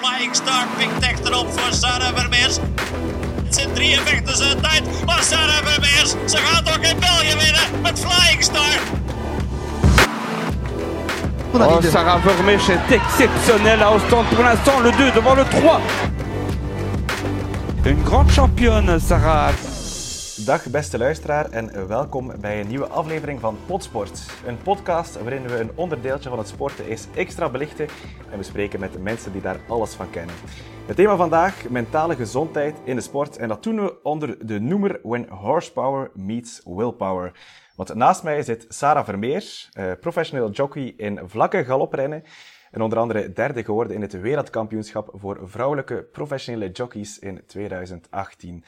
Flying Star pikt achterop voor Sarah Vermeers. Het zijn drie vechten ze tijd, maar Sarah Vermeers, ze gaat ook in België winnen met Flying Star. Oh, Sarah Vermeers est exceptionnelle à Ostende pour l'instant, le 2 devant le 3. Une grande championne, Sarah. Dag beste luisteraar en welkom bij een nieuwe aflevering van Potsport. Een podcast waarin we een onderdeeltje van het sporten eens extra belichten en bespreken met de mensen die daar alles van kennen. Het thema vandaag, mentale gezondheid in de sport en dat doen we onder de noemer When Horsepower Meets Willpower. Want naast mij zit Sarah Vermeer, eh, professioneel jockey in vlakke galoprennen en onder andere derde geworden in het wereldkampioenschap voor vrouwelijke professionele jockeys in 2018.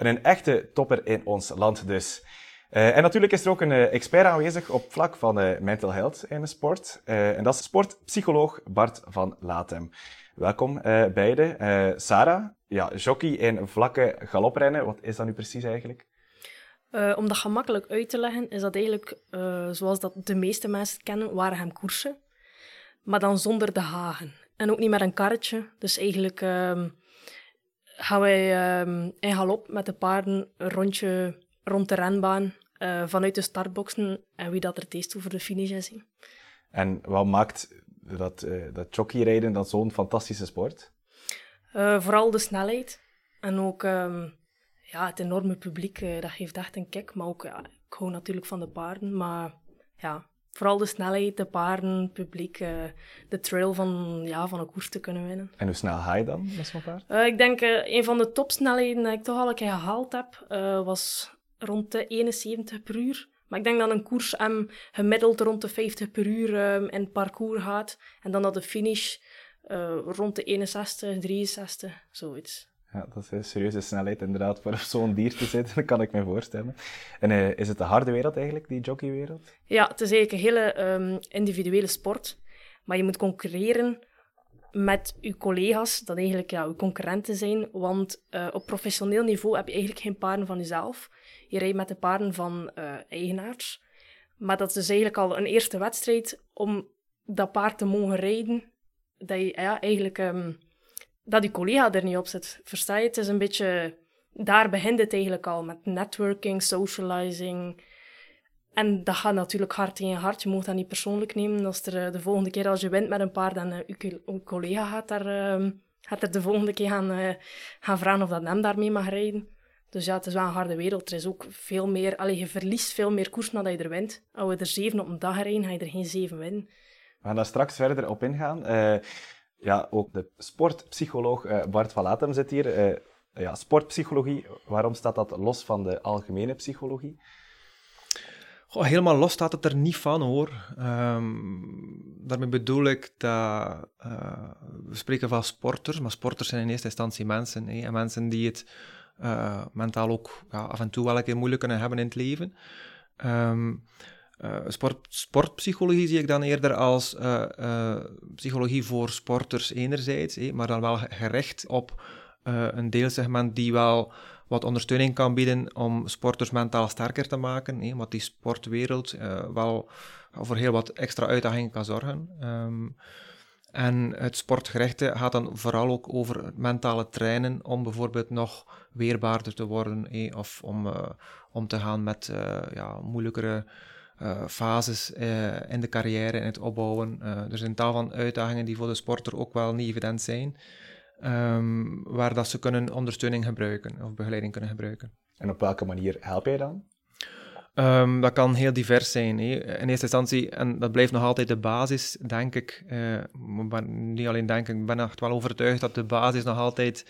En een echte topper in ons land dus. Uh, en natuurlijk is er ook een uh, expert aanwezig op vlak van uh, mental health in de sport. en dat is sportpsycholoog Bart van Latem. Welkom beiden. Sarah, ja, jockey in vlakke galoprennen, wat is dat nu precies eigenlijk? om dat gemakkelijk uit te leggen, is dat eigenlijk, zoals dat de meeste mensen kennen, waren hem koersen. Maar dan zonder de hagen. En ook niet met een karretje. Dus eigenlijk ehm, gaan wij um, in galop met de paarden een rondje rond de renbaan uh, vanuit de startboxen en wie dat er het over de finish is. En wat maakt dat, uh, dat jockeyrijden dan zo'n fantastische sport? Uh, vooral de snelheid en ook um, ja, het enorme publiek, dat geeft echt een kick. Maar ook, ja, ik hou natuurlijk van de paarden, maar ja, vooral de snelheid, de paarden, publiek, uh, de trail van, ja, van een koers te kunnen winnen. En hoe snel ga je dan met zo'n paard? Uh, ik denk uh, een van de topsnelheden dat ik toch al een keer gehaald heb, was rond de 71 per uur. Maar ik denk dat een koers hem gemiddeld rond de 50 per uur um, in het parcours gaat. En dan dat de finish rond de 61, 63, zoiets. Ja, dat is een serieuze snelheid inderdaad voor zo'n dier te zitten, kan ik me voorstellen. En uh, is het een harde wereld eigenlijk, die jockeywereld? Ja, het is eigenlijk een hele um, individuele sport. Maar je moet concurreren met je collega's, dat eigenlijk ja, je concurrenten zijn. Want uh, op professioneel niveau heb je eigenlijk geen paarden van jezelf. Je rijdt met de paarden van uh, eigenaars. Maar dat is dus eigenlijk al een eerste wedstrijd om dat paard te mogen rijden. Dat je ja, eigenlijk... Um, dat die collega er niet op zit. Versta je? Het is een beetje... Daar begint het eigenlijk al, met networking, socializing. En dat gaat natuurlijk hard in je hart. Je moet dat niet persoonlijk nemen. Als er uh, de volgende keer als je wint met een paard, dan uh, je, collega gaat, daar, uh, gaat er de volgende keer gaan, uh, gaan vragen of dat hem daarmee mag rijden. Dus ja, het is wel een harde wereld. Er is ook veel meer... Allee, je verliest veel meer koers nadat je er wint. Als we er zeven op een dag rijden, ga je er geen zeven winnen. We gaan daar straks verder op ingaan. Ja, ook de sportpsycholoog uh, Bart van Latem zit hier. Uh, ja, sportpsychologie, waarom staat dat los van de algemene psychologie? Goh, helemaal los staat het er niet van hoor. Um, daarmee bedoel ik dat uh, we spreken van sporters, maar sporters zijn in eerste instantie mensen. En mensen die het mentaal ook ja, af en toe wel een keer moeilijk kunnen hebben in het leven. Um, uh, sport, sportpsychologie zie ik dan eerder als uh, uh, psychologie voor sporters enerzijds, eh, maar dan wel gericht op een deelsegment die wel wat ondersteuning kan bieden om sporters mentaal sterker te maken, eh, wat die sportwereld wel voor heel wat extra uitdagingen kan zorgen. Um, en het sportgerichte gaat dan vooral ook over mentale trainen om bijvoorbeeld nog weerbaarder te worden eh, of om, om te gaan met ja, moeilijkere uh, fases uh, in de carrière, in het opbouwen. Uh, er zijn tal van uitdagingen die voor de sporter ook wel niet evident zijn, um, waar dat ze kunnen ondersteuning gebruiken of begeleiding kunnen gebruiken. En op welke manier help jij dan? Um, dat kan heel divers zijn. In eerste instantie, en dat blijft nog altijd de basis, denk ik. maar niet alleen denk ik, ik ben echt wel overtuigd dat de basis nog altijd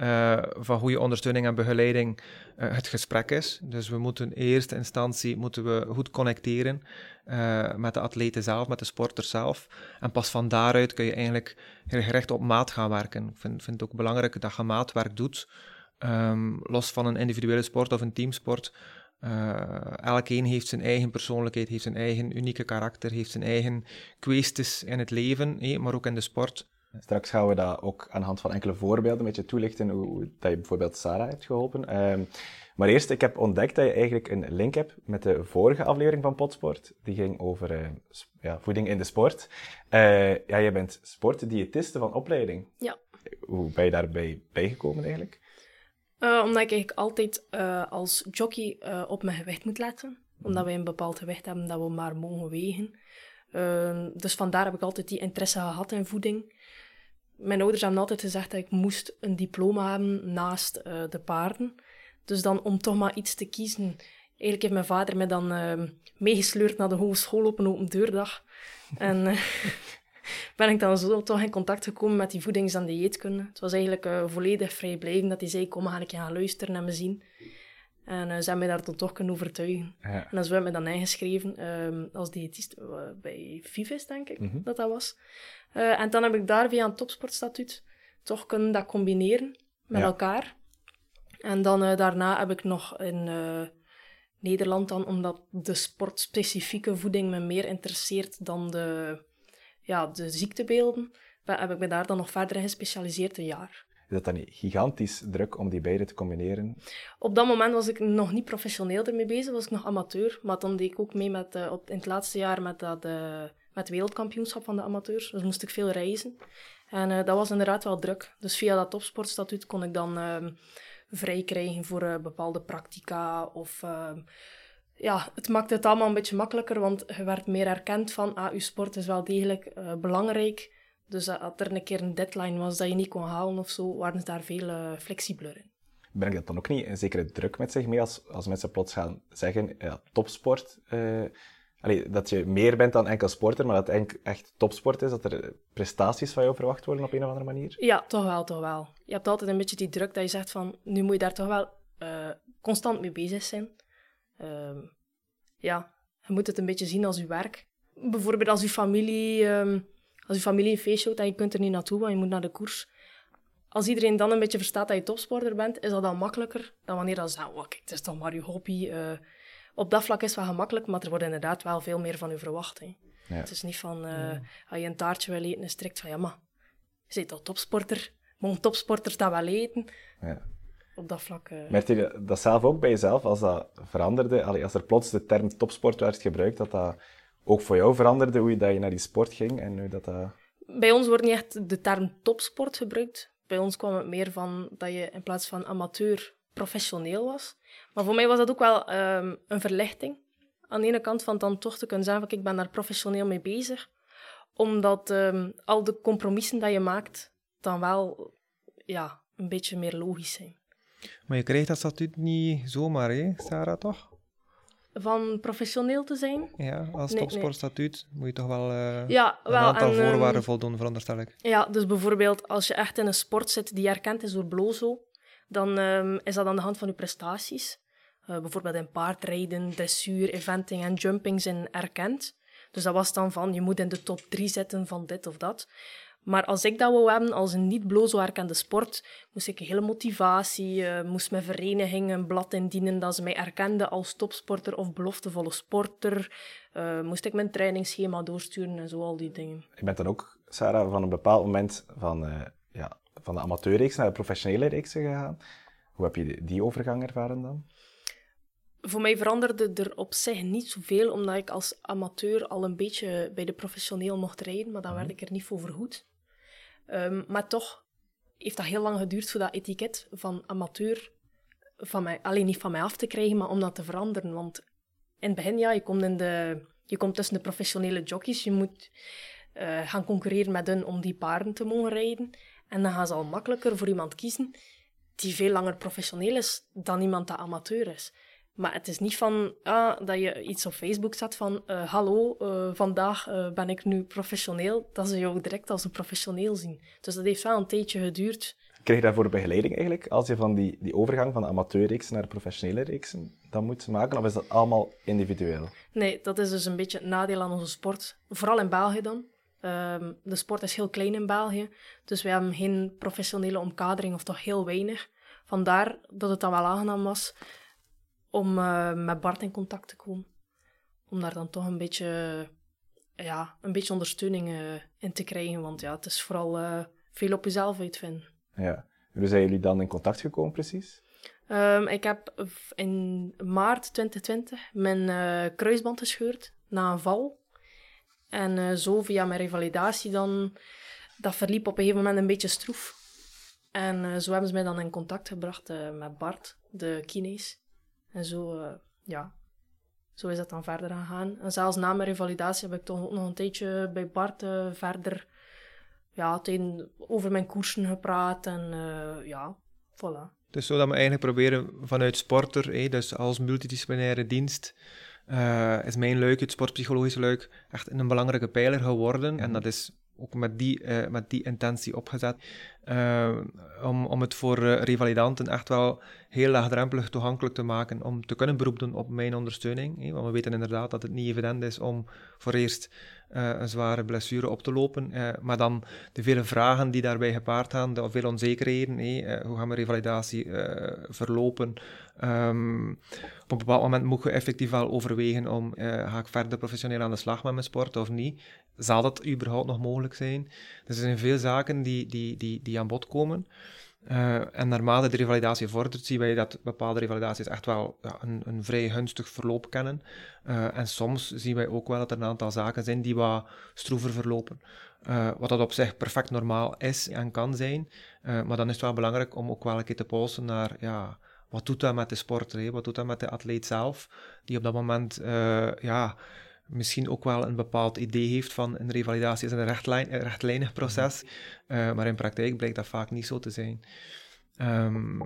uh, van goede ondersteuning en begeleiding uh, het gesprek is. Dus we moeten in eerste instantie moeten we goed connecteren uh, met de atleten zelf, met de sporters zelf. En pas van daaruit kun je eigenlijk heel gerecht op maat gaan werken. Ik vind, vind het ook belangrijk dat je maatwerk doet, um, los van een individuele sport of een teamsport. elkeen heeft zijn eigen persoonlijkheid, heeft zijn eigen unieke karakter, heeft zijn eigen kwesties in het leven, maar ook in de sport. Straks gaan we dat ook aan de hand van enkele voorbeelden een beetje toelichten hoe dat je bijvoorbeeld Sarah hebt geholpen. Ehm, maar eerst, ik heb ontdekt dat je eigenlijk een link hebt met de vorige aflevering van Potsport. Die ging over eh, ja, voeding in de sport. Eh, ja, je bent sportdiëtiste van opleiding. Ja. Hoe ben je daarbij bijgekomen eigenlijk? Eh, omdat ik eigenlijk altijd als jockey op mijn gewicht moet letten. Omdat wij een bepaald gewicht hebben dat we maar mogen wegen. Eh, dus vandaar heb ik altijd die interesse gehad in voeding. Mijn ouders hebben altijd gezegd dat ik moest een diploma hebben naast eh, de paarden. Dus dan om toch maar iets te kiezen. Eigenlijk heeft mijn vader me dan eh, meegesleurd naar de hogeschool op een open deurdag. En eh, ben ik dan zo toch in contact gekomen met die voedings- en dieetkunde. Het was eigenlijk eh, volledig vrijblijvend dat hij zei, kom, ga ik je gaan luisteren en me zien. En eh, ze hebben mij daar dan toch kunnen overtuigen. Ja. En dan hebben we me dan ingeschreven ehm, als diëtist eh, bij Vives, denk ik, Mhm. dat dat was. Eh, en dan heb ik daar via een topsportstatuut toch kunnen dat combineren met Ja. elkaar. En dan daarna heb ik nog in Nederland dan, omdat de sportspecifieke voeding me meer interesseert dan de, ja, de ziektebeelden, heb ik me daar dan nog verder in gespecialiseerd een jaar. Is dat dan niet gigantisch druk om die beide te combineren? Op dat moment was ik nog niet professioneel ermee bezig, was ik nog amateur. Maar dan deed ik ook mee met, eh, op, in het laatste jaar met, dat, eh, met wereldkampioenschap van de amateurs. Dus moest ik veel reizen. En eh, dat was inderdaad wel druk. Dus via dat topsportstatuut kon ik dan ehm, vrij krijgen voor bepaalde practica. Of ehm, ja, het maakte het allemaal een beetje makkelijker, want je werd meer erkend van, ah, je sport is wel degelijk eh, belangrijk. Dus als er een keer een deadline was dat je niet kon halen of zo, waren ze daar veel eh, flexibeler in. Brengt dat dan ook niet een zekere druk met zich mee als, als mensen plots gaan zeggen, ja, topsport, allee, dat je meer bent dan enkel sporter, maar dat het eigenlijk echt topsport is, dat er prestaties van jou verwacht worden op een of andere manier? Ja, toch wel, toch wel. Je hebt altijd een beetje die druk dat je zegt van, nu moet je daar toch wel eh, constant mee bezig zijn. Ehm, ja, je moet het een beetje zien als je werk. Bijvoorbeeld als je familie, ehm, als je familie een feest houdt en je kunt er niet naartoe, want je moet naar de koers. Als iedereen dan een beetje verstaat dat je topsporter bent, is dat dan makkelijker dan wanneer dat ze zeggen, oh, kijk, het is toch maar je hobby. eh. op dat vlak is het wel gemakkelijk, maar er wordt inderdaad wel veel meer van u verwacht. Hè. Ja. Het is niet van, eh, als je een taartje wil eten, is het direct van, ja, maar je bent toch topsporter? Mogen topsporters dat wel eten? Ja. Op dat vlak... eh, Merkte je dat zelf ook bij jezelf, als dat veranderde, allee, als er plots de term topsport werd gebruikt, dat dat ook voor jou veranderde, hoe je, dat je naar die sport ging en hoe dat... dat... Bij ons wordt niet echt de term topsport gebruikt. Bij ons kwam het meer van dat je in plaats van amateur professioneel was. Maar voor mij was dat ook wel ehm, een verlichting. Aan de ene kant van dan toch te kunnen zeggen van ik ben daar professioneel mee bezig. Omdat ehm, al de compromissen dat je maakt dan wel ja, een beetje meer logisch zijn. Maar je krijgt dat statuut niet zomaar, hè, Sarah, toch? Van professioneel te zijn, Ja, als Nee, topsportstatuut moet je toch wel eh, ja, een aantal en, ehm, voorwaarden voldoen, veronderstel ik. Ja, dus bijvoorbeeld als je echt in een sport zit die erkend is door Blozo, dan ehm, is dat aan de hand van je prestaties. Eh, bijvoorbeeld in paardrijden, dressuur, eventing en jumping zijn erkend. Dus dat was dan van, je moet in de top 3 zitten van dit of dat. Maar als ik dat wou hebben als een niet-blozo erkende sport, moest ik hele motivatie, eh, moest mijn vereniging een blad indienen dat ze mij erkenden als topsporter of beloftevolle sporter. Eh, moest ik mijn trainingsschema doorsturen en zo, al die dingen. Je bent dan ook, Sarah, van een bepaald moment van, eh, ja, van de amateurreeks naar de professionele reeksen gegaan. Hoe heb je die overgang ervaren dan? Voor mij veranderde er op zich niet zoveel, omdat ik als amateur al een beetje bij de professioneel mocht rijden, maar dan werd ik er niet voor vergoed. Ehm, maar toch heeft dat heel lang geduurd voor dat etiket van amateur van mij, alleen niet van mij af te krijgen, maar om dat te veranderen. Want in het begin, ja, je komt, in de, je komt tussen de professionele jockeys, je moet eh, gaan concurreren met hen om die paarden te mogen rijden. En dan gaan ze al makkelijker voor iemand kiezen die veel langer professioneel is dan iemand dat amateur is. Maar het is niet van ah, dat je iets op Facebook zet van eh, hallo, eh, vandaag eh, ben ik nu professioneel, dat ze jou direct als een professioneel zien. Dus dat heeft wel een tijdje geduurd. Krijg je daarvoor begeleiding eigenlijk, als je van die, die overgang van de amateurreeksen naar de professionele reeksen dan moet maken? Of is dat allemaal individueel? Nee, dat is dus een beetje het nadeel aan onze sport. Vooral in België dan. Ehm, de sport is heel klein in België, dus we hebben geen professionele omkadering, of toch heel weinig. Vandaar dat het dan wel aangenaam was om eh, met Bart in contact te komen. Om daar dan toch een beetje ja, een beetje ondersteuning eh, in te krijgen. Want ja, het is vooral eh, veel op jezelf uitvinden. Ja. Hoe zijn jullie dan in contact gekomen precies? Ehm, ik heb in maart 2020 mijn kruisband gescheurd na een val. En zo via mijn revalidatie dan, dat verliep op een gegeven moment een beetje stroef. En zo hebben ze mij dan in contact gebracht met Bart, de kines. En zo, eh, ja, zo is dat dan verder gegaan. En zelfs na mijn revalidatie heb ik toch ook nog een tijdje bij Bart eh, verder ja, tegen, over mijn koersen gepraat. En eh, ja, voilà. Dus zo dat we eigenlijk proberen vanuit sporter, hé, dus als multidisciplinaire dienst, eh, is mijn luik, het sportpsychologische luik, echt een belangrijke pijler geworden. En dat is ook met die, eh, met die intentie opgezet. eh, om, om het voor eh, revalidanten echt wel heel laagdrempelig toegankelijk te maken om te kunnen beroep doen op mijn ondersteuning. hè. Want we weten inderdaad dat het niet evident is om voor eerst eh, een zware blessure op te lopen. eh, maar dan de vele vragen die daarbij gepaard gaan, de vele onzekerheden. hè, eh, hoe gaat mijn revalidatie verlopen? Ehm, op een bepaald moment moet je effectief wel overwegen om, ga ik verder professioneel aan de slag met mijn sport of niet? Zal dat überhaupt nog mogelijk zijn? Dus er zijn veel zaken die, die, die, die aan bod komen. Eh, en naarmate de revalidatie vordert, zien wij dat bepaalde revalidaties echt wel ja, een, een vrij gunstig verloop kennen. Eh, en soms zien wij ook wel dat er een aantal zaken zijn die wat stroever verlopen. Eh, wat dat op zich perfect normaal is en kan zijn. Maar dan is het wel belangrijk om ook wel een keer te polsen naar ja, wat doet dat met de sporter, wat doet dat met de atleet zelf, die op dat moment ja, misschien ook wel een bepaald idee heeft van een revalidatie is een rechtlijn, een rechtlijnig proces, Eh, maar in praktijk blijkt dat vaak niet zo te zijn. Ehm,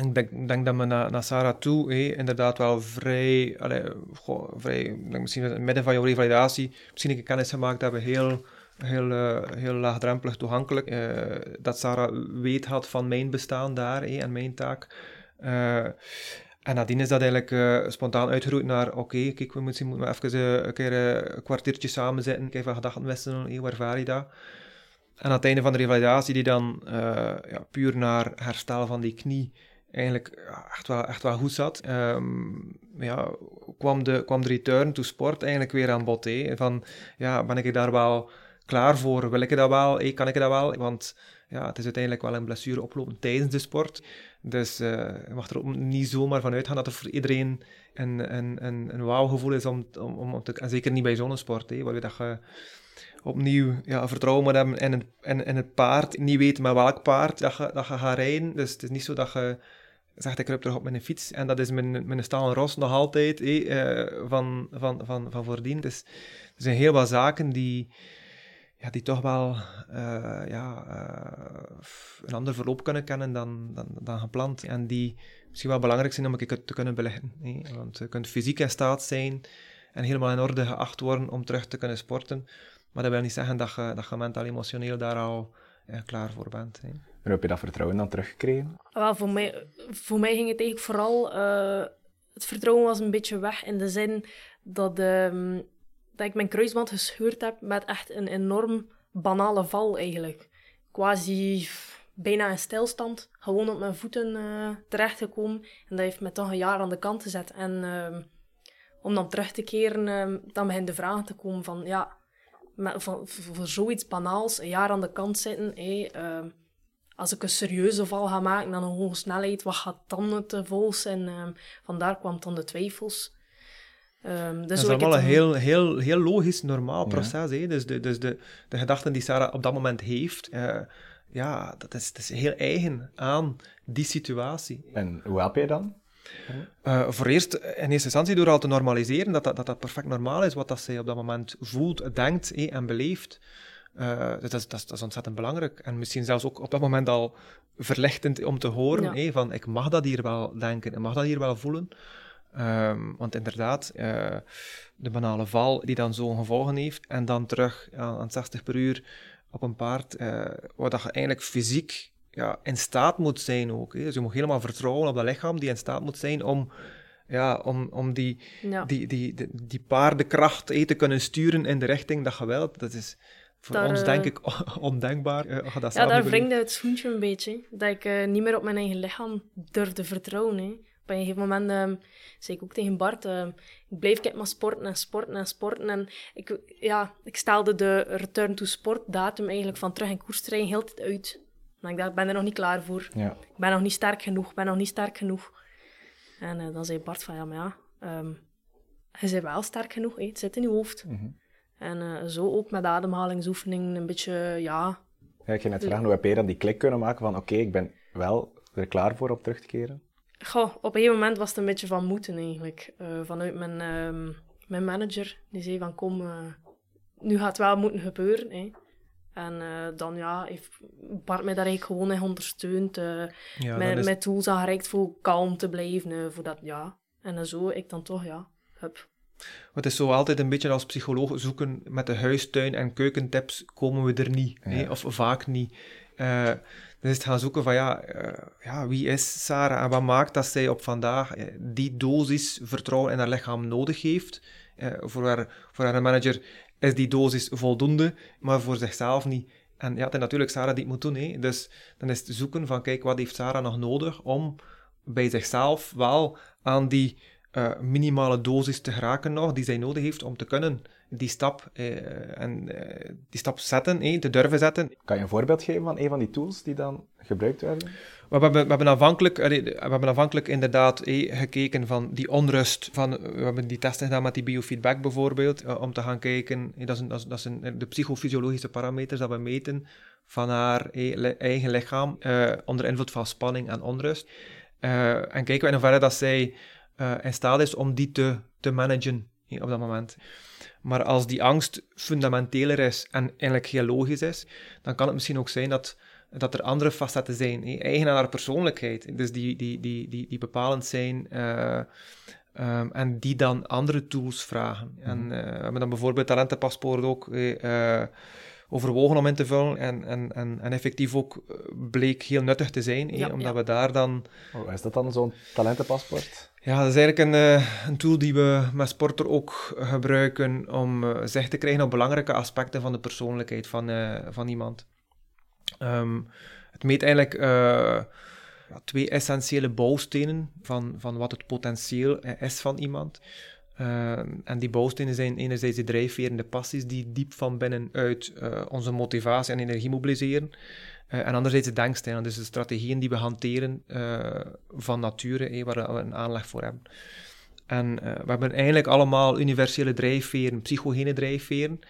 ik denk, denk dat we naar, naar Sarah toe inderdaad wel vrij, allee, goh, vrij ik denk misschien in het midden van jouw revalidatie, misschien een kennis gemaakt hebben, heel, heel, eh, heel laagdrempelig toegankelijk. eh, dat Sarah weet had van mijn bestaan daar en mijn taak. En nadien is dat eigenlijk eh, spontaan uitgeroeid naar, oké, kijk, we moeten, we even eh, een keer eh, een kwartiertje samen zitten, even gedachten wisselen, hé, hoe ervaar je dat? En aan het einde van de revalidatie, die dan ja, puur naar herstel van die knie eigenlijk echt, wel, echt wel goed zat, ehm, ja, kwam, de, kwam de return to sport eigenlijk weer aan bod. Van, ja, ben ik daar wel klaar voor? Wil ik dat wel? Kan ik dat wel? Want ja, het is uiteindelijk wel een blessure oplopen tijdens de sport. Dus eh, je mag er ook niet zomaar van uitgaan dat het voor iedereen een, een, een, een wauwgevoel is om, om, om te... En zeker niet bij zo'n sport, hé, waar je dat opnieuw ja, vertrouwen moet hebben in het, in, het paard. Niet weten met welk paard dat je, dat je gaat rijden. Dus het is niet zo dat je zegt, ik rip terug op mijn fiets. En dat is mijn, mijn stalen ros nog altijd eh, van, van, van, van voordien. Dus er zijn heel wat zaken die, ja, die toch wel eh, ja, eh, een ander verloop kunnen kennen dan, dan, dan gepland. En die misschien wel belangrijk zijn om keer te kunnen beleggen. hé. Want je kunt fysiek in staat zijn en helemaal in orde geacht worden om terug te kunnen sporten. Maar dat wil niet zeggen dat je, dat je mentaal emotioneel daar al eh, klaar voor bent. Hè. En heb je dat vertrouwen dan teruggekregen? Wel, voor, mij, voor mij ging het eigenlijk vooral... eh, het vertrouwen was een beetje weg in de zin dat, ehm, dat ik mijn kruisband gescheurd heb met echt een enorm banale val eigenlijk. Quasi bijna in stilstand, gewoon op mijn voeten eh, terechtgekomen. En dat heeft me toch een jaar aan de kant gezet. En ehm, om dan terug te keren, ehm, dan begint de vraag te komen van... Ja, van, voor, zoiets banaals, een jaar aan de kant zitten... hé, ehm, als ik een serieuze val ga maken aan een hoge snelheid, wat gaat dan het En ehm, vandaar kwam dan de twijfels. Ehm, dus dat is allemaal een heel, heel, heel logisch, normaal Ja. proces. Hè? Dus, de, dus de, de gedachten die Sarah op dat moment heeft, eh, ja, dat is, dat is heel eigen aan die situatie. En hoe help je dan? Eh, voor eerst, in eerste instantie door al te normaliseren dat dat, dat, dat perfect normaal is wat dat zij op dat moment voelt, denkt hé, en beleeft. Eh, dus dat, is, dat, is, dat is ontzettend belangrijk. En misschien zelfs ook op dat moment al verlichtend om te horen Ja. hé, van ik mag dat hier wel denken, ik mag dat hier wel voelen. Ehm, want inderdaad, eh, de banale val die dan zo'n gevolgen heeft en dan terug aan, aan 60 per uur op een paard, eh, waar dat je eigenlijk fysiek ja, in staat moet zijn ook. Hè. Dus je moet helemaal vertrouwen op dat lichaam die in staat moet zijn om, ja, om, om die, Ja. die, die, die, die paardenkracht eh, te kunnen sturen in de richting dat je wilt. Dat is voor Daar, ons, eh, denk ik, ondenkbaar. dat Ja, daar wringde het schoentje een beetje. Dat ik niet meer op mijn eigen lichaam durfde vertrouwen. Hè. Op een gegeven moment um, zei ik ook tegen Bart, um, ik blijf ik maar sporten en sporten en sporten. En ik, ja, ik stelde de return to sport datum eigenlijk van terug in koerstrijden heel tijd uit. Maar ik dacht, ik ben er nog niet klaar voor. Ja. Ik ben nog niet sterk genoeg, ik ben nog niet sterk genoeg. En uh, dan zei Bart van, ja, maar ja, um, je bent wel sterk genoeg, hè. het zit in je hoofd. Mm -hmm. En uh, zo ook met ademhalingsoefeningen een beetje, ja... ja ik ging net vragen, hoe heb je dan die klik kunnen maken van, oké, okay, ik ben wel er klaar voor om terug te keren? Goh, op een moment was het een beetje van moeten eigenlijk. Uh, vanuit mijn, uh, mijn manager, die zei van kom, uh, nu gaat het wel moeten gebeuren. Hè. En dan ja, heeft Bart mij daar eigenlijk gewoon in ondersteund. ja, met, is... met tools aangereikt voor kalm te blijven. voor dat, ja. En zo, ik dan toch, ja, hup. Het is zo altijd een beetje als psycholoog zoeken met de huistuin- en keukentips komen we er niet. Ja. Hè? Of vaak niet. Uh, dus het gaan zoeken van ja, uh, ja, wie is Sarah en wat maakt dat zij op vandaag uh, die dosis vertrouwen in haar lichaam nodig heeft. voor, haar, voor haar manager is die dosis voldoende, maar voor zichzelf niet. En ja, het is natuurlijk Sarah die het moet doen. Hè? Dus dan is het zoeken van kijk, wat heeft Sarah nog nodig om bij zichzelf wel aan die minimale dosis te geraken nog die zij nodig heeft om te kunnen die stap, uh, en, uh, die stap zetten, eh, te durven zetten. Kan je een voorbeeld geven van een van die tools die dan gebruikt werden? We hebben, we hebben, afhankelijk, we hebben afhankelijk inderdaad eh, gekeken van die onrust. Van, we hebben die testen gedaan met die biofeedback bijvoorbeeld, om te gaan kijken, dat is, een, dat een, de psychofysiologische parameters dat we meten van haar eigen lichaam onder invloed van spanning en onrust. en kijken we in hoeverre dat zij in staat is om die te, te managen op dat moment. Maar als die angst fundamenteler is en eigenlijk heel logisch is, dan kan het misschien ook zijn dat, dat er andere facetten zijn, hé, eigen aan haar persoonlijkheid, dus die, die, die, die, die bepalend zijn uh, um, en die dan andere tools vragen. En uh, we hebben dan bijvoorbeeld talentenpaspoort ook overwogen om in te vullen en, en, en, en effectief ook bleek heel nuttig te zijn, ja, omdat ja. we daar dan... Oh, is dat dan zo'n talentenpaspoort? Ja, dat is eigenlijk een, uh, een tool die we met Sporter ook gebruiken om uh, zicht te krijgen op belangrijke aspecten van de persoonlijkheid van, uh, van iemand. Um, het meet eigenlijk twee essentiële bouwstenen van, van wat het potentieel is van iemand. en die bouwstenen zijn enerzijds de drijfveren, de passies die diep van binnenuit onze motivatie en energie mobiliseren. Uh, en anderzijds de denkstijlen, dus de strategieën die we hanteren uh, van nature, eh, waar we een aanleg voor hebben. En we hebben eigenlijk allemaal universele drijfveren, psychogene drijfveren.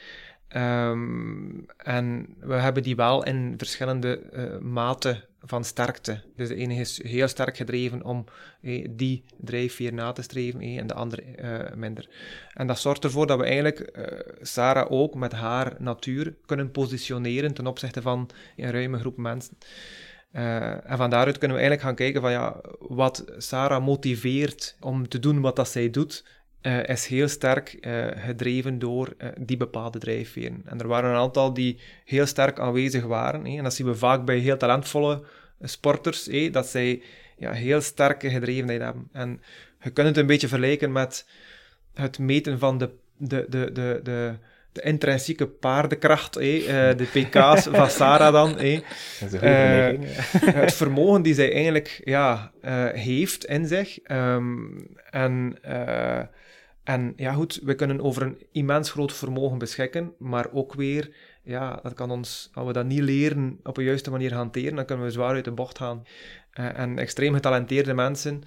Um, en we hebben die wel in verschillende maten van sterkte. Dus de ene is heel sterk gedreven om eh, die drijfveer na te streven eh, en de andere eh, minder. En dat zorgt ervoor dat we eigenlijk uh, Sarah ook met haar natuur kunnen positioneren ten opzichte van een ruime groep mensen. Uh, en van daaruit kunnen we eigenlijk gaan kijken van ja, wat Sarah motiveert om te doen wat dat zij doet, uh, is heel sterk uh, gedreven door die bepaalde drijfveren. En er waren een aantal die heel sterk aanwezig waren. En dat zien we vaak bij heel talentvolle sporters, dat zij ja, heel sterke gedrevenheid hebben. En je kunt het een beetje vergelijken met het meten van de, de, de, de, de, de intrinsieke paardenkracht, eh, de pk's van Sarah dan. Eh. Het vermogen die zij eigenlijk ja, heeft in zich. Um, en, en ja, goed, we kunnen over een immens groot vermogen beschikken, maar ook weer, ja, dat kan ons, als we dat niet leren op een juiste manier hanteren, dan kunnen we zwaar uit de bocht gaan. en extreem getalenteerde mensen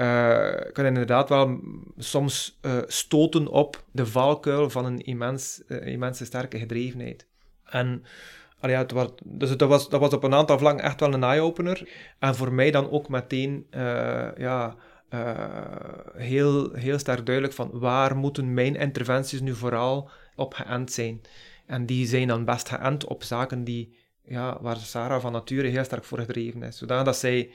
uh, kunnen inderdaad wel soms uh, stoten op de valkuil van een immens, immense sterke gedrevenheid. En allee, het was, dus dat, was, dat was op een aantal vlakken echt wel een eye-opener. En voor mij dan ook meteen ja, heel, heel sterk duidelijk van waar moeten mijn interventies nu vooral op geënt zijn. En die zijn dan best geënt op zaken die, ja, waar Sarah van nature heel sterk voor gedreven is. Zodat zij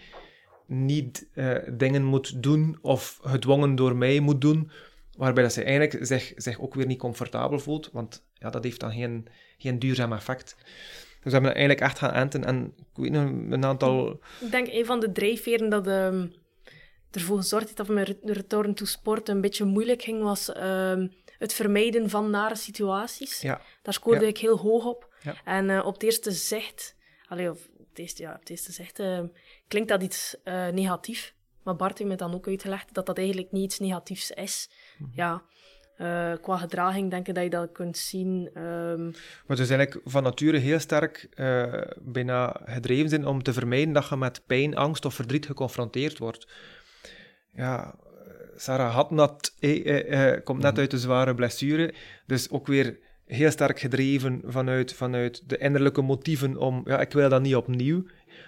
niet uh, dingen moet doen of gedwongen door mij moet doen, waarbij dat ze eigenlijk zich, zich ook weer niet comfortabel voelt, want ja, dat heeft dan geen, geen duurzaam effect. Dus we hebben eigenlijk echt gaan enten en ik weet een aantal... Ik denk een van de drijfveren dat um, ervoor gezorgd heeft dat mijn return to sport een beetje moeilijk ging, was um, het vermijden van nare situaties. Ja. Daar scoorde ja. ik heel hoog op. Ja. En uh, op het eerste zicht... Allee, of het eerste, ja, op het eerste zicht... Uh, klinkt dat iets uh, negatief. Maar Bart heeft me dan ook uitgelegd dat dat eigenlijk niet iets negatiefs is. Ja, eh, qua gedraging denk ik dat je dat kunt zien. ehm, Maar dus eigenlijk van nature heel sterk eh, bijna gedreven zijn om te vermijden dat je met pijn, angst of verdriet geconfronteerd wordt. Ja, Sarah had net, eh, eh, eh, komt net uit een zware blessure, dus ook weer heel sterk gedreven vanuit, vanuit de innerlijke motieven om, ja, ik wil dat niet opnieuw.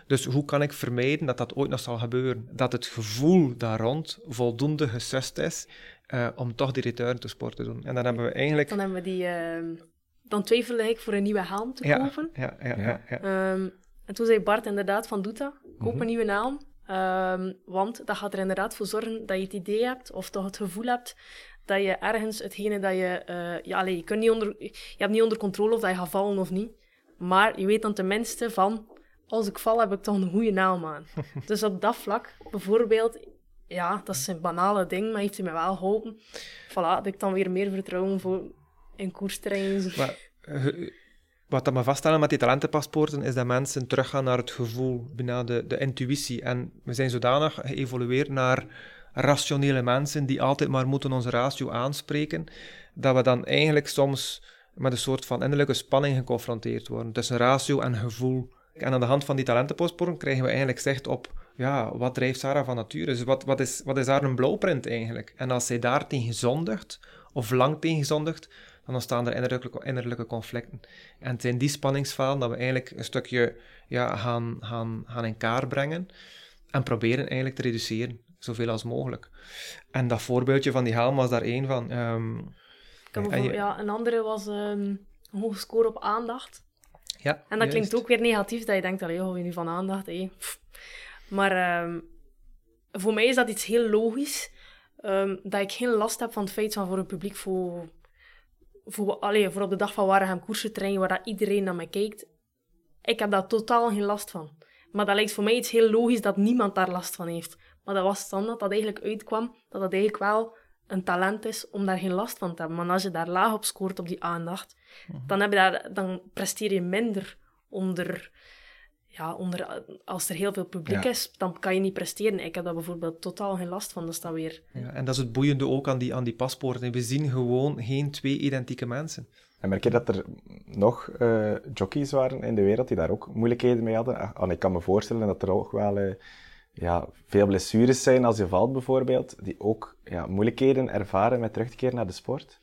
Dus hoe kan ik vermijden dat dat ooit nog zal gebeuren? Dat het gevoel daar rond voldoende gesust is eh, om toch die return to sport te doen. En dan hebben we eigenlijk... dan hebben we die... ehm, dan twijfelde ik voor een nieuwe helm te kopen. ja, ja, ja, Ja. ja. Ehm, en toen zei Bart inderdaad van, doe dat. Koop Mhm. een nieuwe naam. Ehm, want dat gaat er inderdaad voor zorgen dat je het idee hebt, of toch het gevoel hebt, dat je ergens hetgene dat je... eh, ja, allee, je, kunt niet onder, je hebt niet onder controle of dat je gaat vallen of niet. Maar je weet dan tenminste van, als ik val, heb ik toch een goede naam aan. dus op dat vlak, bijvoorbeeld... Ja, dat is een banale ding, maar heeft hij me wel geholpen. Voilà, dat ik dan weer meer vertrouwen voor in koersterrein. Maar eh, wat dat we vaststellen met die talentenpaspoorten is dat mensen teruggaan naar het gevoel, bijna de, intuïtie. En we zijn zodanig geëvolueerd naar rationele mensen die altijd maar moeten onze ratio aanspreken, dat we dan eigenlijk soms met een soort van innerlijke spanning geconfronteerd worden tussen ratio en gevoel. En aan de hand van die talentenpaspoorten krijgen we eigenlijk zicht op ja, wat drijft Sarah van nature? Dus wat, wat, is, wat is daar een blauwprint eigenlijk? En als zij daar tegen zondigt, of lang tegen zondigt, dan ontstaan er innerlijke, innerlijke conflicten. En het zijn die spanningsvelden dat we eigenlijk een stukje ja, gaan, gaan, gaan in kaart brengen en proberen eigenlijk te reduceren, zoveel als mogelijk. En dat voorbeeldje van die helm was daar één van. Ehm, En je- ja, een andere was ehm, een hoge score op aandacht. ja, En dat juist. klinkt ook weer negatief, dat je denkt, allee, hou je nu van aandacht? Pff. Maar ehm, voor mij is dat iets heel logisch, dat ik geen last heb van het feit van voor een publiek voor, voor, allee, voor op de dag van Waregem koersen trainen, waar dat iedereen naar mij kijkt. Ik heb daar totaal geen last van. Maar dat lijkt voor mij iets heel logisch dat niemand daar last van heeft. Maar dat was dan dat dat eigenlijk uitkwam, dat dat eigenlijk wel een talent is om daar geen last van te hebben. Maar als je daar laag op scoort op die aandacht, dan, heb je daar, dan presteer je minder onder, ja, onder... Als er heel veel publiek Ja. is, dan kan je niet presteren. Ik heb daar bijvoorbeeld totaal geen last van. Dus dat weer... Ja, en dat is het boeiende ook aan die, aan die paspoorten. We zien gewoon geen twee identieke mensen. En merk je dat er nog eh, jockeys waren in de wereld die daar ook moeilijkheden mee hadden? Ah, En ik kan me voorstellen dat er ook wel eh, ja, veel blessures zijn als je valt bijvoorbeeld, die ook ja, moeilijkheden ervaren met terug te keren naar de sport.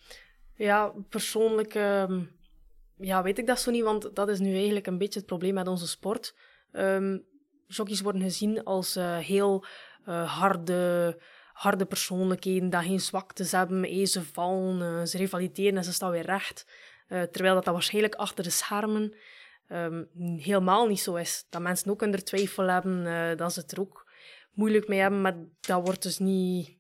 Ja, persoonlijk ehm, ja, weet ik dat zo niet, want dat is nu eigenlijk een beetje het probleem met onze sport. Ehm jockeys worden gezien als eh, heel eh, harde, harde persoonlijkheden, dat geen zwaktes hebben, eh, ze vallen, ze revalideren en ze staan weer recht. Terwijl dat, waarschijnlijk achter de schermen ehm, helemaal niet zo is. Dat mensen ook onder twijfel hebben, dat ze het er ook moeilijk mee hebben, maar dat wordt dus niet,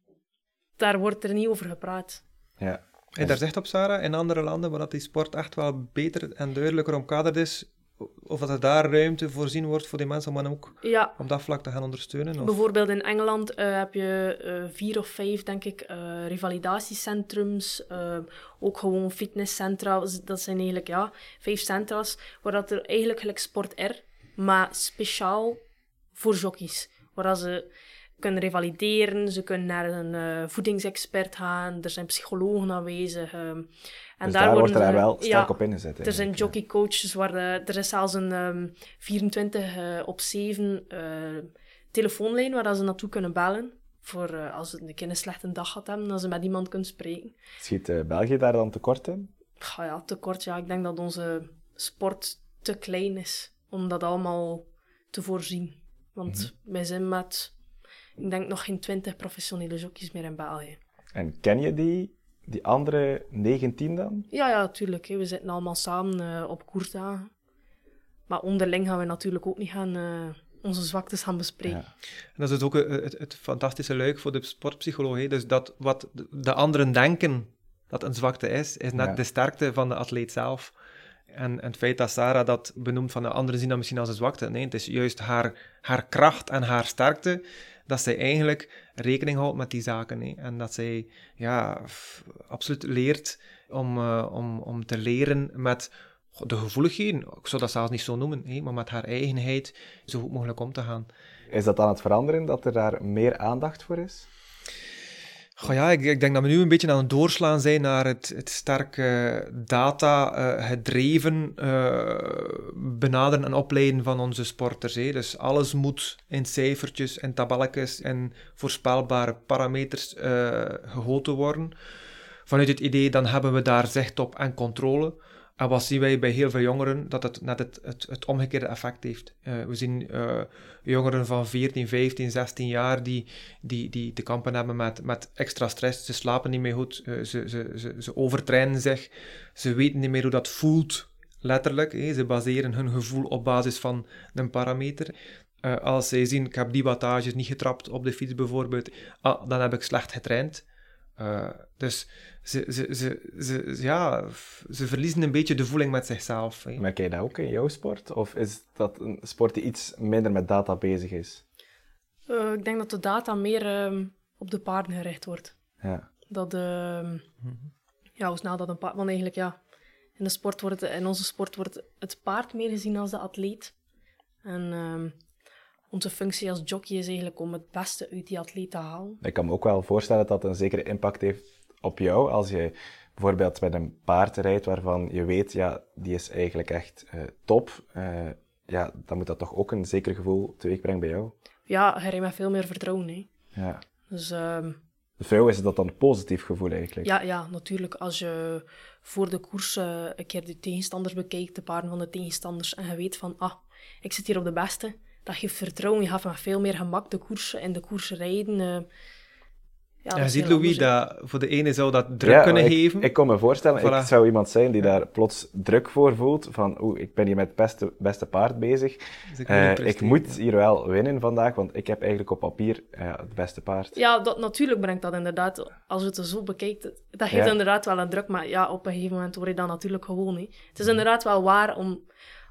daar wordt er niet over gepraat. Ja. En daar zegt op Sarah, in andere landen waar dat die sport echt wel beter en duidelijker omkaderd is, of dat er daar ruimte voorzien wordt voor die mensen om ook Ja, op dat vlak te gaan ondersteunen? Of? Bijvoorbeeld in Engeland eh, heb je eh, vier of vijf, denk ik, eh, revalidatiecentrums. ook gewoon fitnesscentra. Dat zijn eigenlijk ja, vijf centra's waar dat er eigenlijk gelijk Sport R, maar speciaal voor jockeys. Waar ze kunnen revalideren, ze kunnen naar een eh, voedingsexpert gaan, er zijn psychologen aanwezig. ehm, en Dus daar, wordt er wel sterk ja, op ingezet. er zijn jockeycoaches waar de- er is zelfs een ehm 24 eh, op 7 eh, telefoonlijn waar dat ze naartoe kunnen bellen. Voor eh, als ze een keer een slechte dag gehad hebben, dat ze met iemand kunnen spreken. ja. Schiet eh, België daar dan tekort in? Ga ja, tekort. Ja, ik denk dat onze sport te klein is om dat allemaal te voorzien. Want wij zijn met, ik denk nog geen 20 professionele jockeys meer in België. En ken je die, die andere 19 dan? Ja, ja, tuurlijk. hè. We zitten allemaal samen eh, op koersdagen. Maar onderling gaan we natuurlijk ook niet gaan eh, onze zwaktes gaan bespreken. Ja. En dat is dus ook het, het, het fantastische leuk voor de sportpsychologie. Dus dat wat de- de anderen denken dat een zwakte is, is net Ja. de sterkte van de atleet zelf. En, en het feit dat Sarah dat benoemt van de anderen zien dat misschien als een zwakte. Nee, het is juist haar, haar kracht en haar sterkte dat zij eigenlijk rekening houdt met die zaken. En dat zij ja, absoluut leert om, eh, om, om te leren met de gevoeligheden, ik zou dat zelfs niet zo noemen, hè, maar met haar eigenheid zo goed mogelijk om te gaan. Is dat aan het veranderen, dat er daar meer aandacht voor is? Goh ja, ik, ik, denk dat we nu een beetje aan het doorslaan zijn naar het, het sterk data-gedreven uh, benaderen en opleiden van onze sporters. Hè. Dus alles moet in cijfertjes en tabelletjes en voorspelbare parameters uh, gegoten worden. Vanuit het idee, dan hebben we daar zicht op en controle. En wat zien wij bij heel veel jongeren? Dat het net het, het, het omgekeerde effect heeft. Uh, we zien uh, jongeren van 14, 15, 16 jaar die, die, die te kampen hebben met, met extra stress. Ze slapen niet meer goed, uh, ze, ze, ze, ze overtrainen zich, ze weten niet meer hoe dat voelt, letterlijk. Ze baseren hun gevoel op basis van een parameter. als zij zien, ik heb die wattages niet getrapt op de fiets bijvoorbeeld, ah, dan heb ik slecht getraind. Dus ze, ze, ze, ze, ja, ze verliezen een beetje de voeling met zichzelf. Hè. Merk jij dat ook in jouw sport? Of is dat een sport die iets minder met data bezig is? Uh, ik denk dat de data meer uh, op de paarden gericht wordt. Ja. Dat, uh, ja, hoe snel dat een paard... Want eigenlijk, ja, in, de sport wordt, in onze sport wordt het paard meer gezien als de atleet. En ehm, onze functie als jockey is eigenlijk om het beste uit die atleet te halen. Ik kan me ook wel voorstellen dat dat een zekere impact heeft op jou als je bijvoorbeeld met een paard rijdt waarvan je weet, ja, die is eigenlijk echt uh, top. Uh, ja, dan moet dat toch ook een zeker gevoel teweeg brengen bij jou? Ja, hij rijdt met veel meer vertrouwen. Hè. Ja. Dus, um... Voor jou is dat dan een positief gevoel eigenlijk? Ja, ja, natuurlijk. Als je voor de koers uh, een keer de tegenstanders bekijkt, de paarden van de tegenstanders, en je weet van, ah, ik zit hier op de beste, dat geeft vertrouwen. Je gaat met veel meer gemak de koers en de koers rijden. Ja, je ziet, Louis, dat voor de ene zou dat druk kunnen ik, geven. Ik kan me voorstellen, ik zou iemand zijn die daar plots druk voor voelt. Van, oeh, ik ben hier met het beste, beste paard bezig. Dus ik, uh, ik, moet hier wel winnen vandaag, want ik heb eigenlijk op papier uh, het beste paard. Ja, dat, natuurlijk brengt dat inderdaad, als je het zo bekijkt, dat geeft inderdaad wel een druk. Maar ja, op een gegeven moment word je dan natuurlijk gewoon. He. Het is inderdaad wel waar om...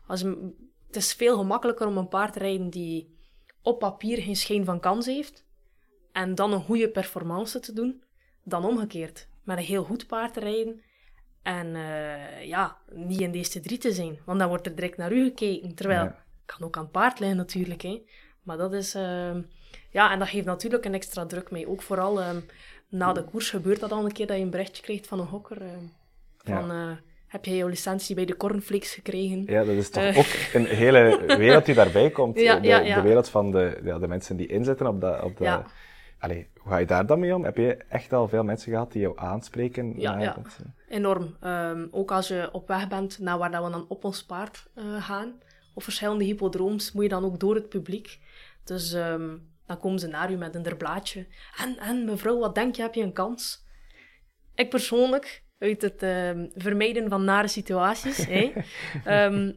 Als je, het is veel gemakkelijker om een paard te rijden die op papier geen schijn van kans heeft en dan een goede performance te doen, dan omgekeerd. Met een heel goed paard te rijden en uh, ja, niet in deze drie te zijn. Want dan wordt er direct naar u gekeken. Terwijl, ja. kan ook aan paard liggen natuurlijk. Hè. Maar dat is... Uh, ja, en dat geeft natuurlijk een extra druk mee. Ook vooral uh, na de koers gebeurt dat al een keer dat je een berichtje krijgt van een hokker. van, ja. Heb jij jouw licentie bij de Cornflakes gekregen? Ja, dat is toch ook een hele wereld die daarbij komt. Ja, de, de, wereld van de, ja, de mensen die inzetten op dat... Op dat Allee, hoe ga je daar dan mee om? Heb je echt al veel mensen gehad die jou aanspreken? Ja, ja. Dat, enorm. Um, ook als je op weg bent naar waar dat we dan op ons paard uh, gaan, op verschillende hippodrooms, moet je dan ook door het publiek. Dus um, dan komen ze naar u met een blaadje. En, en mevrouw, wat denk je, heb je een kans? Ik persoonlijk, uit het um, vermijden van nare situaties, hè,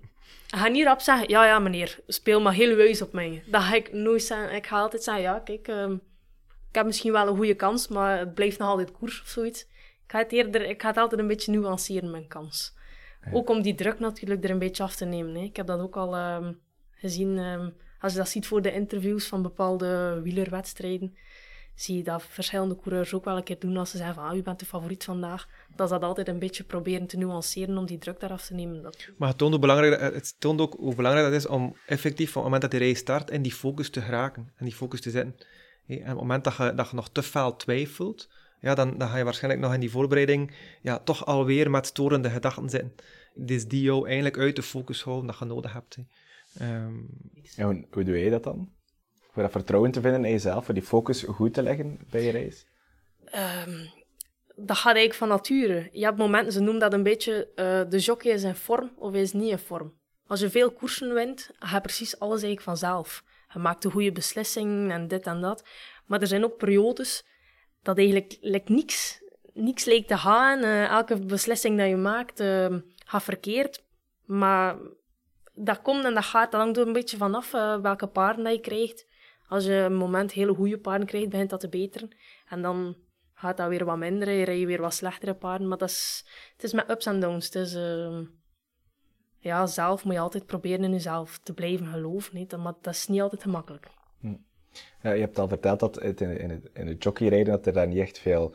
ga niet rap zeggen, ja, ja meneer, speel maar heel wijs op mij. Dat ga ik nooit zeggen. Ik ga altijd zeggen, ja, kijk ik heb misschien wel een goede kans, maar het blijft nog altijd koers of zoiets. Ik ga het, eerder, ik ga het altijd een beetje nuanceren, mijn kans. Ook om die druk natuurlijk er een beetje af te nemen. Hè. Ik heb dat ook al um, gezien, um, als je dat ziet voor de interviews van bepaalde wielerwedstrijden, zie je dat verschillende coureurs ook wel een keer doen als ze zeggen van ah, u bent de favoriet vandaag. Dat ze dat altijd een beetje proberen te nuanceren om die druk eraf te nemen. Dat... Maar het toont, hoe belangrijk, het toont ook hoe belangrijk dat is om effectief, op het moment dat de race start, in die focus te geraken en die focus te zetten. En op het moment dat je, dat je nog te fel twijfelt, ja, dan, dan ga je waarschijnlijk nog in die voorbereiding ja, toch alweer met storende gedachten zitten. Dus die jou eigenlijk uit de focus houden dat je nodig hebt. Um... hoe, hoe doe je dat dan? Voor dat vertrouwen te vinden in jezelf, voor die focus goed te leggen bij je race? Um, dat gaat eigenlijk van nature. Je hebt momenten, ze noemen dat een beetje, uh, de jockey is in vorm of is niet in vorm. Als je veel koersen wint, ga je precies alles eigenlijk vanzelf je maakt de goede beslissing en dit en dat. Maar er zijn ook periodes dat eigenlijk like, niks, niks lijkt te gaan. Uh, elke beslissing dat je maakt uh, gaat verkeerd. Maar dat komt en dat gaat. Dat hangt er een beetje vanaf uh, welke paarden dat je krijgt. Als je een moment hele goede paarden krijgt, begint dat te beteren. En dan gaat dat weer wat minder. Je rijdt weer wat slechtere paarden. Maar dat is, het is met ups en downs. Het is, ja, zelf moet je altijd proberen in jezelf te blijven geloven. Niet? Maar dat is niet altijd gemakkelijk. Hm. Ja, je hebt al verteld dat in, in, het, in het jockeyrijden dat er daar niet echt veel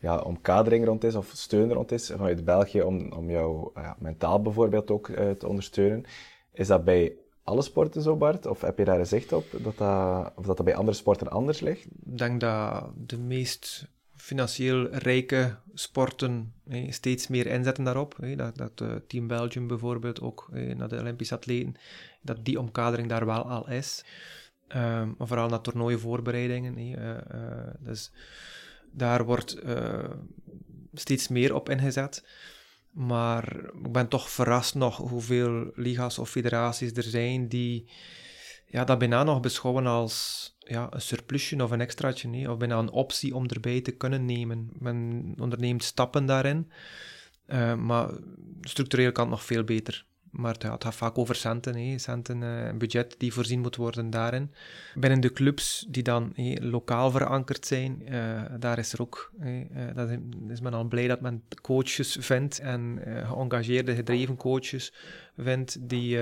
ja, omkadering rond is of steun rond is vanuit België om, om jou ja, mentaal bijvoorbeeld ook uh, te ondersteunen. Is dat bij alle sporten zo, Bart? Of heb je daar een zicht op, dat dat, of dat dat bij andere sporten anders ligt? Ik denk dat de meest financieel rijke sporten steeds meer inzetten daarop. dat, dat uh, Team Belgium bijvoorbeeld ook naar de Olympische atleten, dat die omkadering daar wel al is. Um, maar vooral naar toernooivoorbereidingen. Uh, dus daar wordt steeds meer op ingezet. Maar ik ben toch verrast nog hoeveel liga's of federaties er zijn die ja, dat bijna nog beschouwen als ja, een surplusje of een extraatje, nee, of bijna een optie om erbij te kunnen nemen. Men onderneemt stappen daarin, uh, maar structureel kan het nog veel beter. Maar het, gaat vaak over centen, hè. centen, een budget die voorzien moet worden daarin. Binnen de clubs die dan lokaal verankerd zijn, uh, daar is er ook, dat is, men al blij dat men coaches vindt en geëngageerde, gedreven coaches vindt die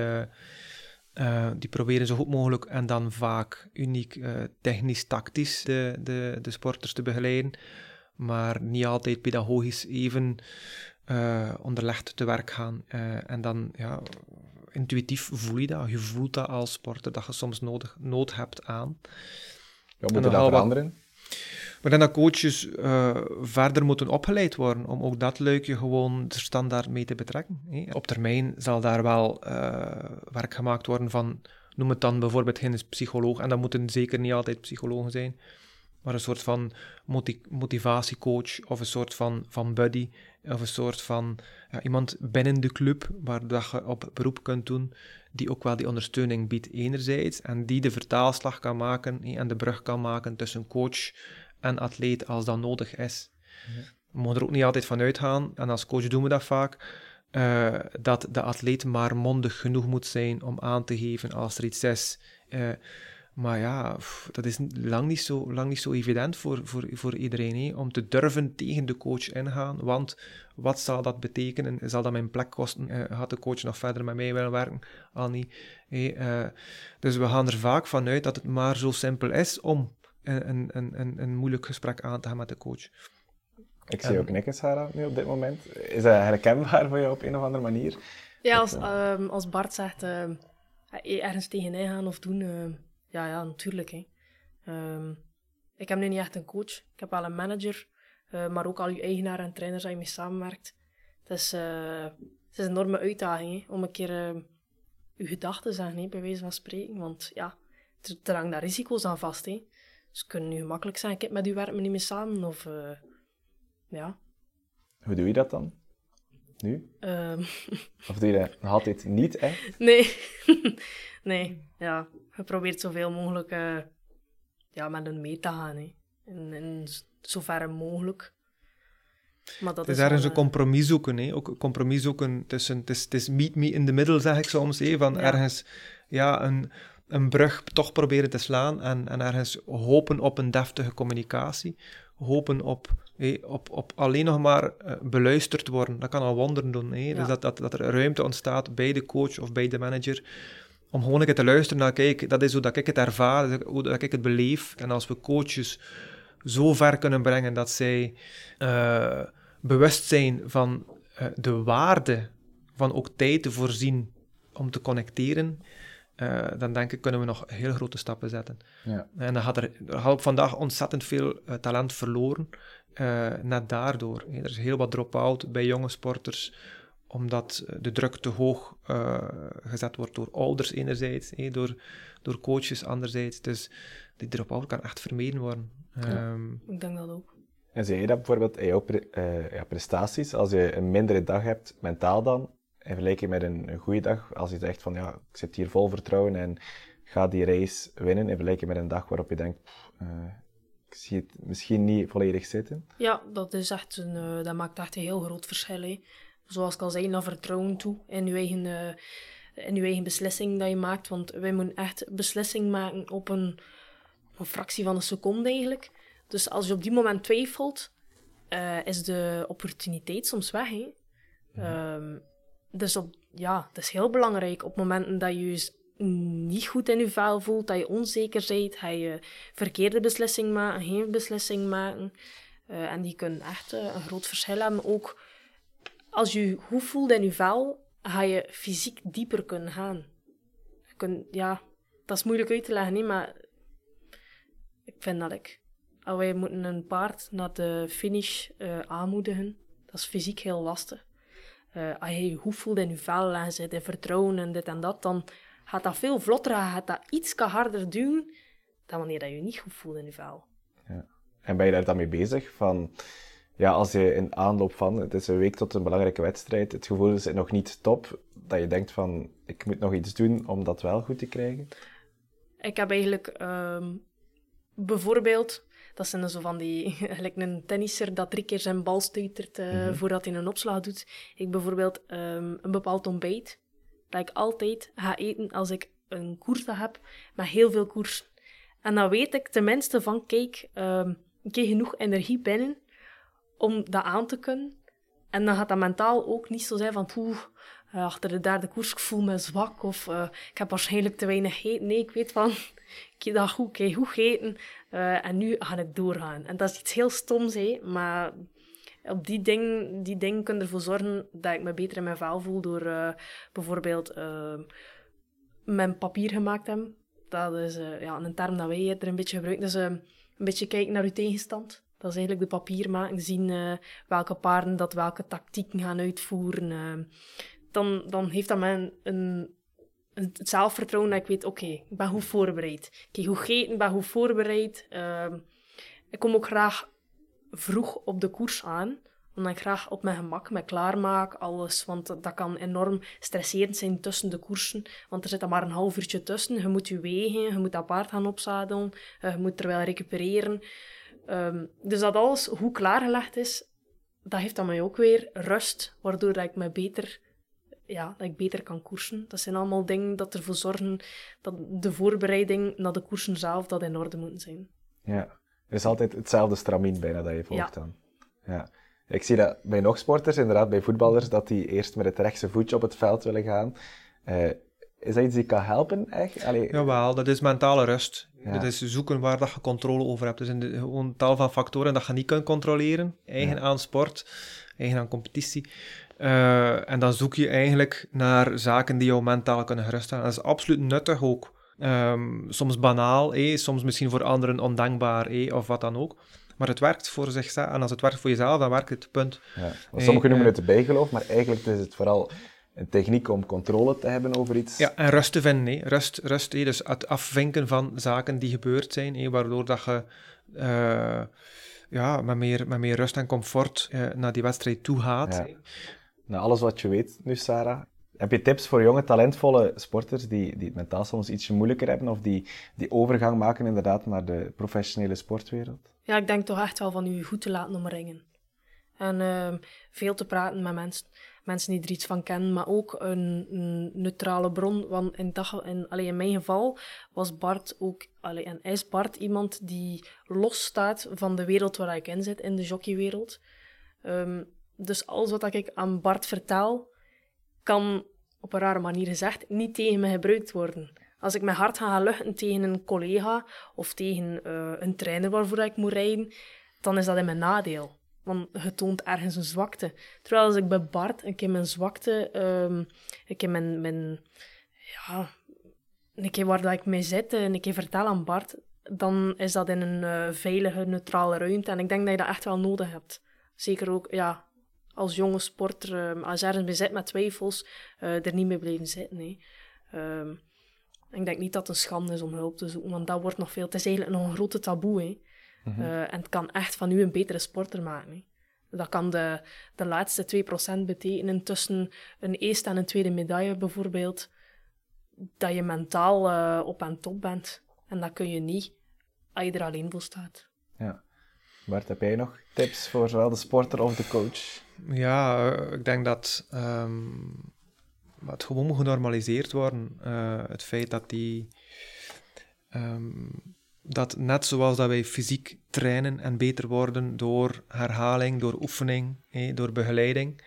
die proberen zo goed mogelijk en dan vaak uniek technisch-tactisch de, de, de sporters te begeleiden, maar niet altijd pedagogisch even uh, onderlegd te werk gaan. en dan, ja, intuïtief voel je dat. Je voelt dat als sporter, dat je soms nodig, nood hebt aan. Wat moet er dan veranderen? Maar dan dat coaches uh, verder moeten opgeleid worden om ook dat luikje gewoon er standaard mee te betrekken. Hè. Op termijn zal daar wel werk gemaakt worden van, noem het dan bijvoorbeeld geen psycholoog, en dat moeten zeker niet altijd psychologen zijn, maar een soort van motivatiecoach of een soort van, van buddy of een soort van ja, iemand binnen de club waar dat je op beroep kunt doen, die ook wel die ondersteuning biedt enerzijds en die de vertaalslag kan maken en de brug kan maken tussen coach en atleet als dat nodig is. We mogen er ook niet altijd van uitgaan, en als coach doen we dat vaak, uh, dat de atleet maar mondig genoeg moet zijn om aan te geven als er iets is. Uh, maar ja, dat is lang niet zo, lang niet zo evident voor, voor, voor iedereen, hè, om te durven tegen de coach ingaan. Want wat zal dat betekenen? Zal dat mijn plek kosten? Uh, gaat de coach nog verder met mij willen werken? Al niet. Hey, dus we gaan er vaak vanuit dat het maar zo simpel is om een, een, een, een moeilijk gesprek aan te gaan met de coach. Ik zie ook knikken, Sarah, nu op dit moment. Is dat herkenbaar voor jou op een of andere manier? Ja, als, uh, als Bart zegt uh, ergens tegenin gaan of doen, uh, ja, ja, natuurlijk. Hè. Um, ik heb nu niet echt een coach. Ik heb wel een manager, maar ook al je eigenaar en trainers waar je mee samenwerkt. Het is, het is een enorme uitdaging hè, om een keer je gedachten te zeggen, hè, bij wijze van spreken. Want ja, er, er hangen daar risico's aan vast. Hè. Dus het kunnen nu gemakkelijk zijn, ik heb met u werk me niet meer samen, of uh, ja. Hoe doe je dat dan? Nu? Um. Of doe je dat altijd niet, hè? Nee. nee, ja. Je probeert zoveel mogelijk uh, ja, met hen mee te gaan, hè. In, in zoverre mogelijk. Maar dat het is, is ergens een compromis zoeken, hè. Ook een compromis zoeken tussen... Het is, het is meet me in the middle, zeg ik soms, hè. Van ja. ergens, ja, een een brug toch proberen te slaan en, en ergens hopen op een deftige communicatie. Hopen op, op, op alleen nog maar uh, beluisterd worden. Dat kan al wonderen doen. Dus dat, dat, dat er ruimte ontstaat bij de coach of bij de manager om gewoon een keer te luisteren naar, kijk, dat is hoe dat ik het ervaar, hoe dat ik het beleef. En als we coaches zo ver kunnen brengen dat zij uh, bewust zijn van uh, de waarde van ook tijd te voorzien om te connecteren, uh, dan denk ik kunnen we nog heel grote stappen zetten. Ja. En dan gaat er, er gaat vandaag ontzettend veel talent verloren, net daardoor. Er is heel wat drop-out bij jonge sporters, omdat de druk te hoog gezet wordt door ouders enerzijds, door, door coaches anderzijds. Dus die drop-out kan echt vermeden worden. Ja, um, ik denk dat ook. En zie je dat bijvoorbeeld in jouw pre ja, prestaties, als je een mindere dag hebt, mentaal dan, in vergelijking met een, een goede dag, als je zegt van ja, ik zit hier vol vertrouwen en ga die race winnen, in vergelijking met een dag waarop je denkt, pff, uh, ik zie het misschien niet volledig zitten. Ja, dat, is echt een, uh, dat maakt echt een heel groot verschil. Hè. Zoals ik al zei, naar vertrouwen toe in je eigen, uh, in je eigen beslissing dat je maakt. Want wij moeten echt beslissing maken op een, een fractie van een seconde eigenlijk. Dus als je op die moment twijfelt, is de opportuniteit soms weg. Hè. Ja. Um, dus op, ja, het is heel belangrijk op momenten dat je je niet goed in je vel voelt, dat je onzeker bent, ga je verkeerde beslissing maken, geen beslissing maken. Eh, en die kunnen echt eh, een groot verschil hebben. Ook als je goed voelt in je vel, ga je fysiek dieper kunnen gaan. Ja, dat is moeilijk uit te leggen, niet, maar ik vind dat ik. Wij moeten een paard naar de finish eh, aanmoedigen, dat is fysiek heel lastig. Eh, als je je goed voelt in je vel en zit in vertrouwen en dit en dat, dan gaat dat veel vlotter, gaat dat iets harder duwen dan wanneer dat je niet goed voelt in je vel. En ben je daar dan mee bezig? Van, ja, als je in aanloop van, het is een week tot een belangrijke wedstrijd, het gevoel is nog niet top, dat je denkt van, ik moet nog iets doen om dat wel goed te krijgen? Ik heb eigenlijk ehm, bijvoorbeeld, dat zijn dan zo van die, gelijk een tennisser dat drie keer zijn bal stuitert eh, voordat hij een opslag doet. Ik bijvoorbeeld ehm, een bepaald ontbijt, dat ik altijd ga eten als ik een koers heb, met heel veel koers. En dan weet ik tenminste van, kijk, ehm, ik krijg genoeg energie binnen om dat aan te kunnen. En dan gaat dat mentaal ook niet zo zijn van, poeh, eh, achter de derde koers, ik voel me zwak of eh, ik heb waarschijnlijk te weinig gegeten. Nee, ik weet van, ik heb dat goed, ik heb eh, en nu ga ik doorgaan. En dat is iets heel stoms, hè, maar op die dingen die ding kunnen ervoor zorgen dat ik me beter in mijn vel voel door bijvoorbeeld mijn papier gemaakt hebben. Dat is ja, een term dat wij er een beetje gebruiken. Dus een beetje kijken naar uw tegenstand. Dat is eigenlijk de papier maken, zien uh, welke paarden dat welke tactieken gaan uitvoeren. Uh, dan, dan heeft dat mij een, het zelfvertrouwen dat ik weet, oké, ik ben goed voorbereid. Ik heb goed gegeten, ik ben goed voorbereid. Uh, ik kom ook graag vroeg op de koers aan, omdat ik graag op mijn gemak me klaarmaak, alles. Want dat kan enorm stresserend zijn tussen de koersen, want er zit dan maar een half uurtje tussen. Je moet je wegen, je moet dat paard gaan opzadelen, je moet terwijl recupereren. Um, dus dat alles goed klaargelegd is, dat heeft dan mij ook weer rust, waardoor dat ik me beter, ja, dat ik beter kan koersen. Dat zijn allemaal dingen dat ervoor zorgen dat de voorbereiding naar de koersen zelf dat in orde moet zijn. Ja, het is altijd hetzelfde stramien bijna dat je volgt dan. Ja. Ik zie dat bij nog sporters, inderdaad bij voetballers, dat die eerst met het rechtse voetje op het veld willen gaan. Uh, is dat iets die kan helpen, echt? Allee... Jawel, dat is mentale rust. Dat is zoeken waar dat je controle over hebt. Dus in de, gewoon tal van factoren dat je niet kunt controleren. Eigen aan sport, eigen aan competitie. Uh, en dan zoek je eigenlijk naar zaken die jou mentaal kunnen geruststellen. Dat is absoluut nuttig ook. Um, soms banaal, eh, soms misschien voor anderen ondankbaar, eh, of wat dan ook. Maar het werkt voor zichzelf. En als het werkt voor jezelf, dan werkt het, punt. Ja. Sommigen noemen het bijgeloof, maar eigenlijk is het vooral een techniek om controle te hebben over iets. Ja, en rust te vinden. Rust, rust dus het afvinken van zaken die gebeurd zijn, waardoor dat je uh, ja, met, meer, met meer rust en comfort uh, naar die wedstrijd toe gaat. Ja. Nou, alles wat je weet nu, Sarah, heb je tips voor jonge, talentvolle sporters die, die het mentaal soms ietsje moeilijker hebben of die die overgang maken inderdaad naar de professionele sportwereld? Ja, ik denk toch echt wel van u goed te laten omringen. En uh, veel te praten met mensen mensen die er iets van kennen, maar ook een, een neutrale bron. Want in, dag, in, allee, in mijn geval was Bart ook, allee, en is Bart iemand die los staat van de wereld waar ik in zit, in de jockeywereld. Um, dus alles wat ik aan Bart vertel, kan op een rare manier gezegd niet tegen me gebruikt worden. Als ik mijn hart ga luchten tegen een collega of tegen uh, een trainer waarvoor ik moet rijden, dan is dat in mijn nadeel. Want je toont ergens een zwakte. Terwijl als ik bij Bart een keer mijn zwakte, um, een keer mijn, mijn, ja, een keer waar ik mee zit en een keer vertel aan Bart, dan is dat in een uh, veilige, neutrale ruimte. En ik denk dat je dat echt wel nodig hebt. Zeker ook, ja, als jonge sporter, um, als je ergens mee zit met twijfels, uh, er niet mee blijven zitten. Nee. Um, ik denk niet dat het een schande is om hulp te zoeken, want dat wordt nog veel... Het is eigenlijk nog een grote taboe, hè. Mhm. Eh, en het kan echt van u een betere sporter maken. Dat kan de, de laatste 2% betekenen tussen een eerste en een tweede medaille bijvoorbeeld. Dat je mentaal uh, op en top bent. En dat kun je niet als je er alleen voor staat. Ja. Bart, heb jij nog tips voor zowel de sporter of de coach? Ja, uh, ik denk dat um, het gewoon moet genormaliseerd worden. Uh, het feit dat die um, dat net zoals dat wij fysiek trainen en beter worden door herhaling, door oefening, door begeleiding,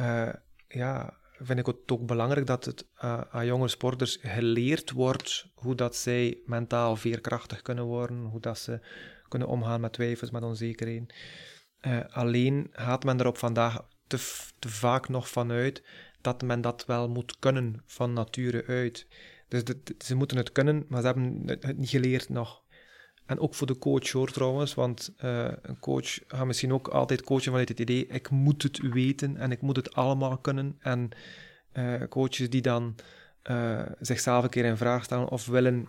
uh, ja, vind ik het ook belangrijk dat het uh, aan jonge sporters geleerd wordt hoe dat zij mentaal veerkrachtig kunnen worden, hoe dat ze kunnen omgaan met twijfels, met onzekerheden. Uh, alleen gaat men er op vandaag te, te, vaak nog vanuit dat men dat wel moet kunnen van nature uit. Dus ze moeten het kunnen, maar ze hebben het niet geleerd nog. En ook voor de coach hoor trouwens, want uh, een coach gaat misschien ook altijd coachen vanuit het idee: ik moet het weten en ik moet het allemaal kunnen. En uh, coaches die dan uh, zichzelf een keer in vraag stellen of willen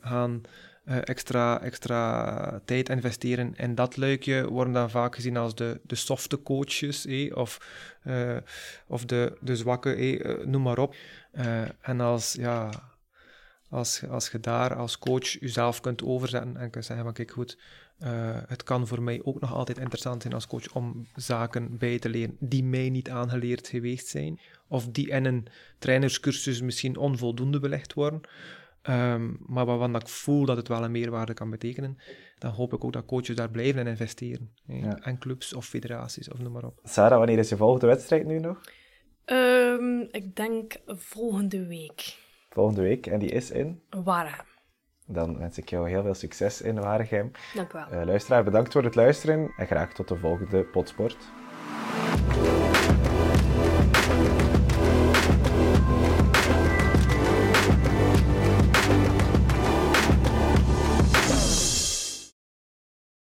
gaan extra, extra tijd investeren in dat luikje, worden dan vaak gezien als de, de softe coaches eh, of, of de, de zwakke, eh, noem maar op. en als ja als, als je daar als coach jezelf kunt overzetten en kunt zeggen van kijk goed, uh, het kan voor mij ook nog altijd interessant zijn als coach om zaken bij te leren die mij niet aangeleerd geweest zijn, of die in een trainerscursus misschien onvoldoende belegd worden, um, maar waarvan ik voel dat het wel een meerwaarde kan betekenen, dan hoop ik ook dat coaches daar blijven in investeren. Ja. En clubs of federaties of noem maar op. Sarah, wanneer is je volgende wedstrijd nu nog? Um, ik denk volgende week volgende week. En die is in? Waregem. Dan wens ik jou heel veel succes in Waregem. Dank u wel. Uh, luisteraar, bedankt voor het luisteren en graag tot de volgende Potsport.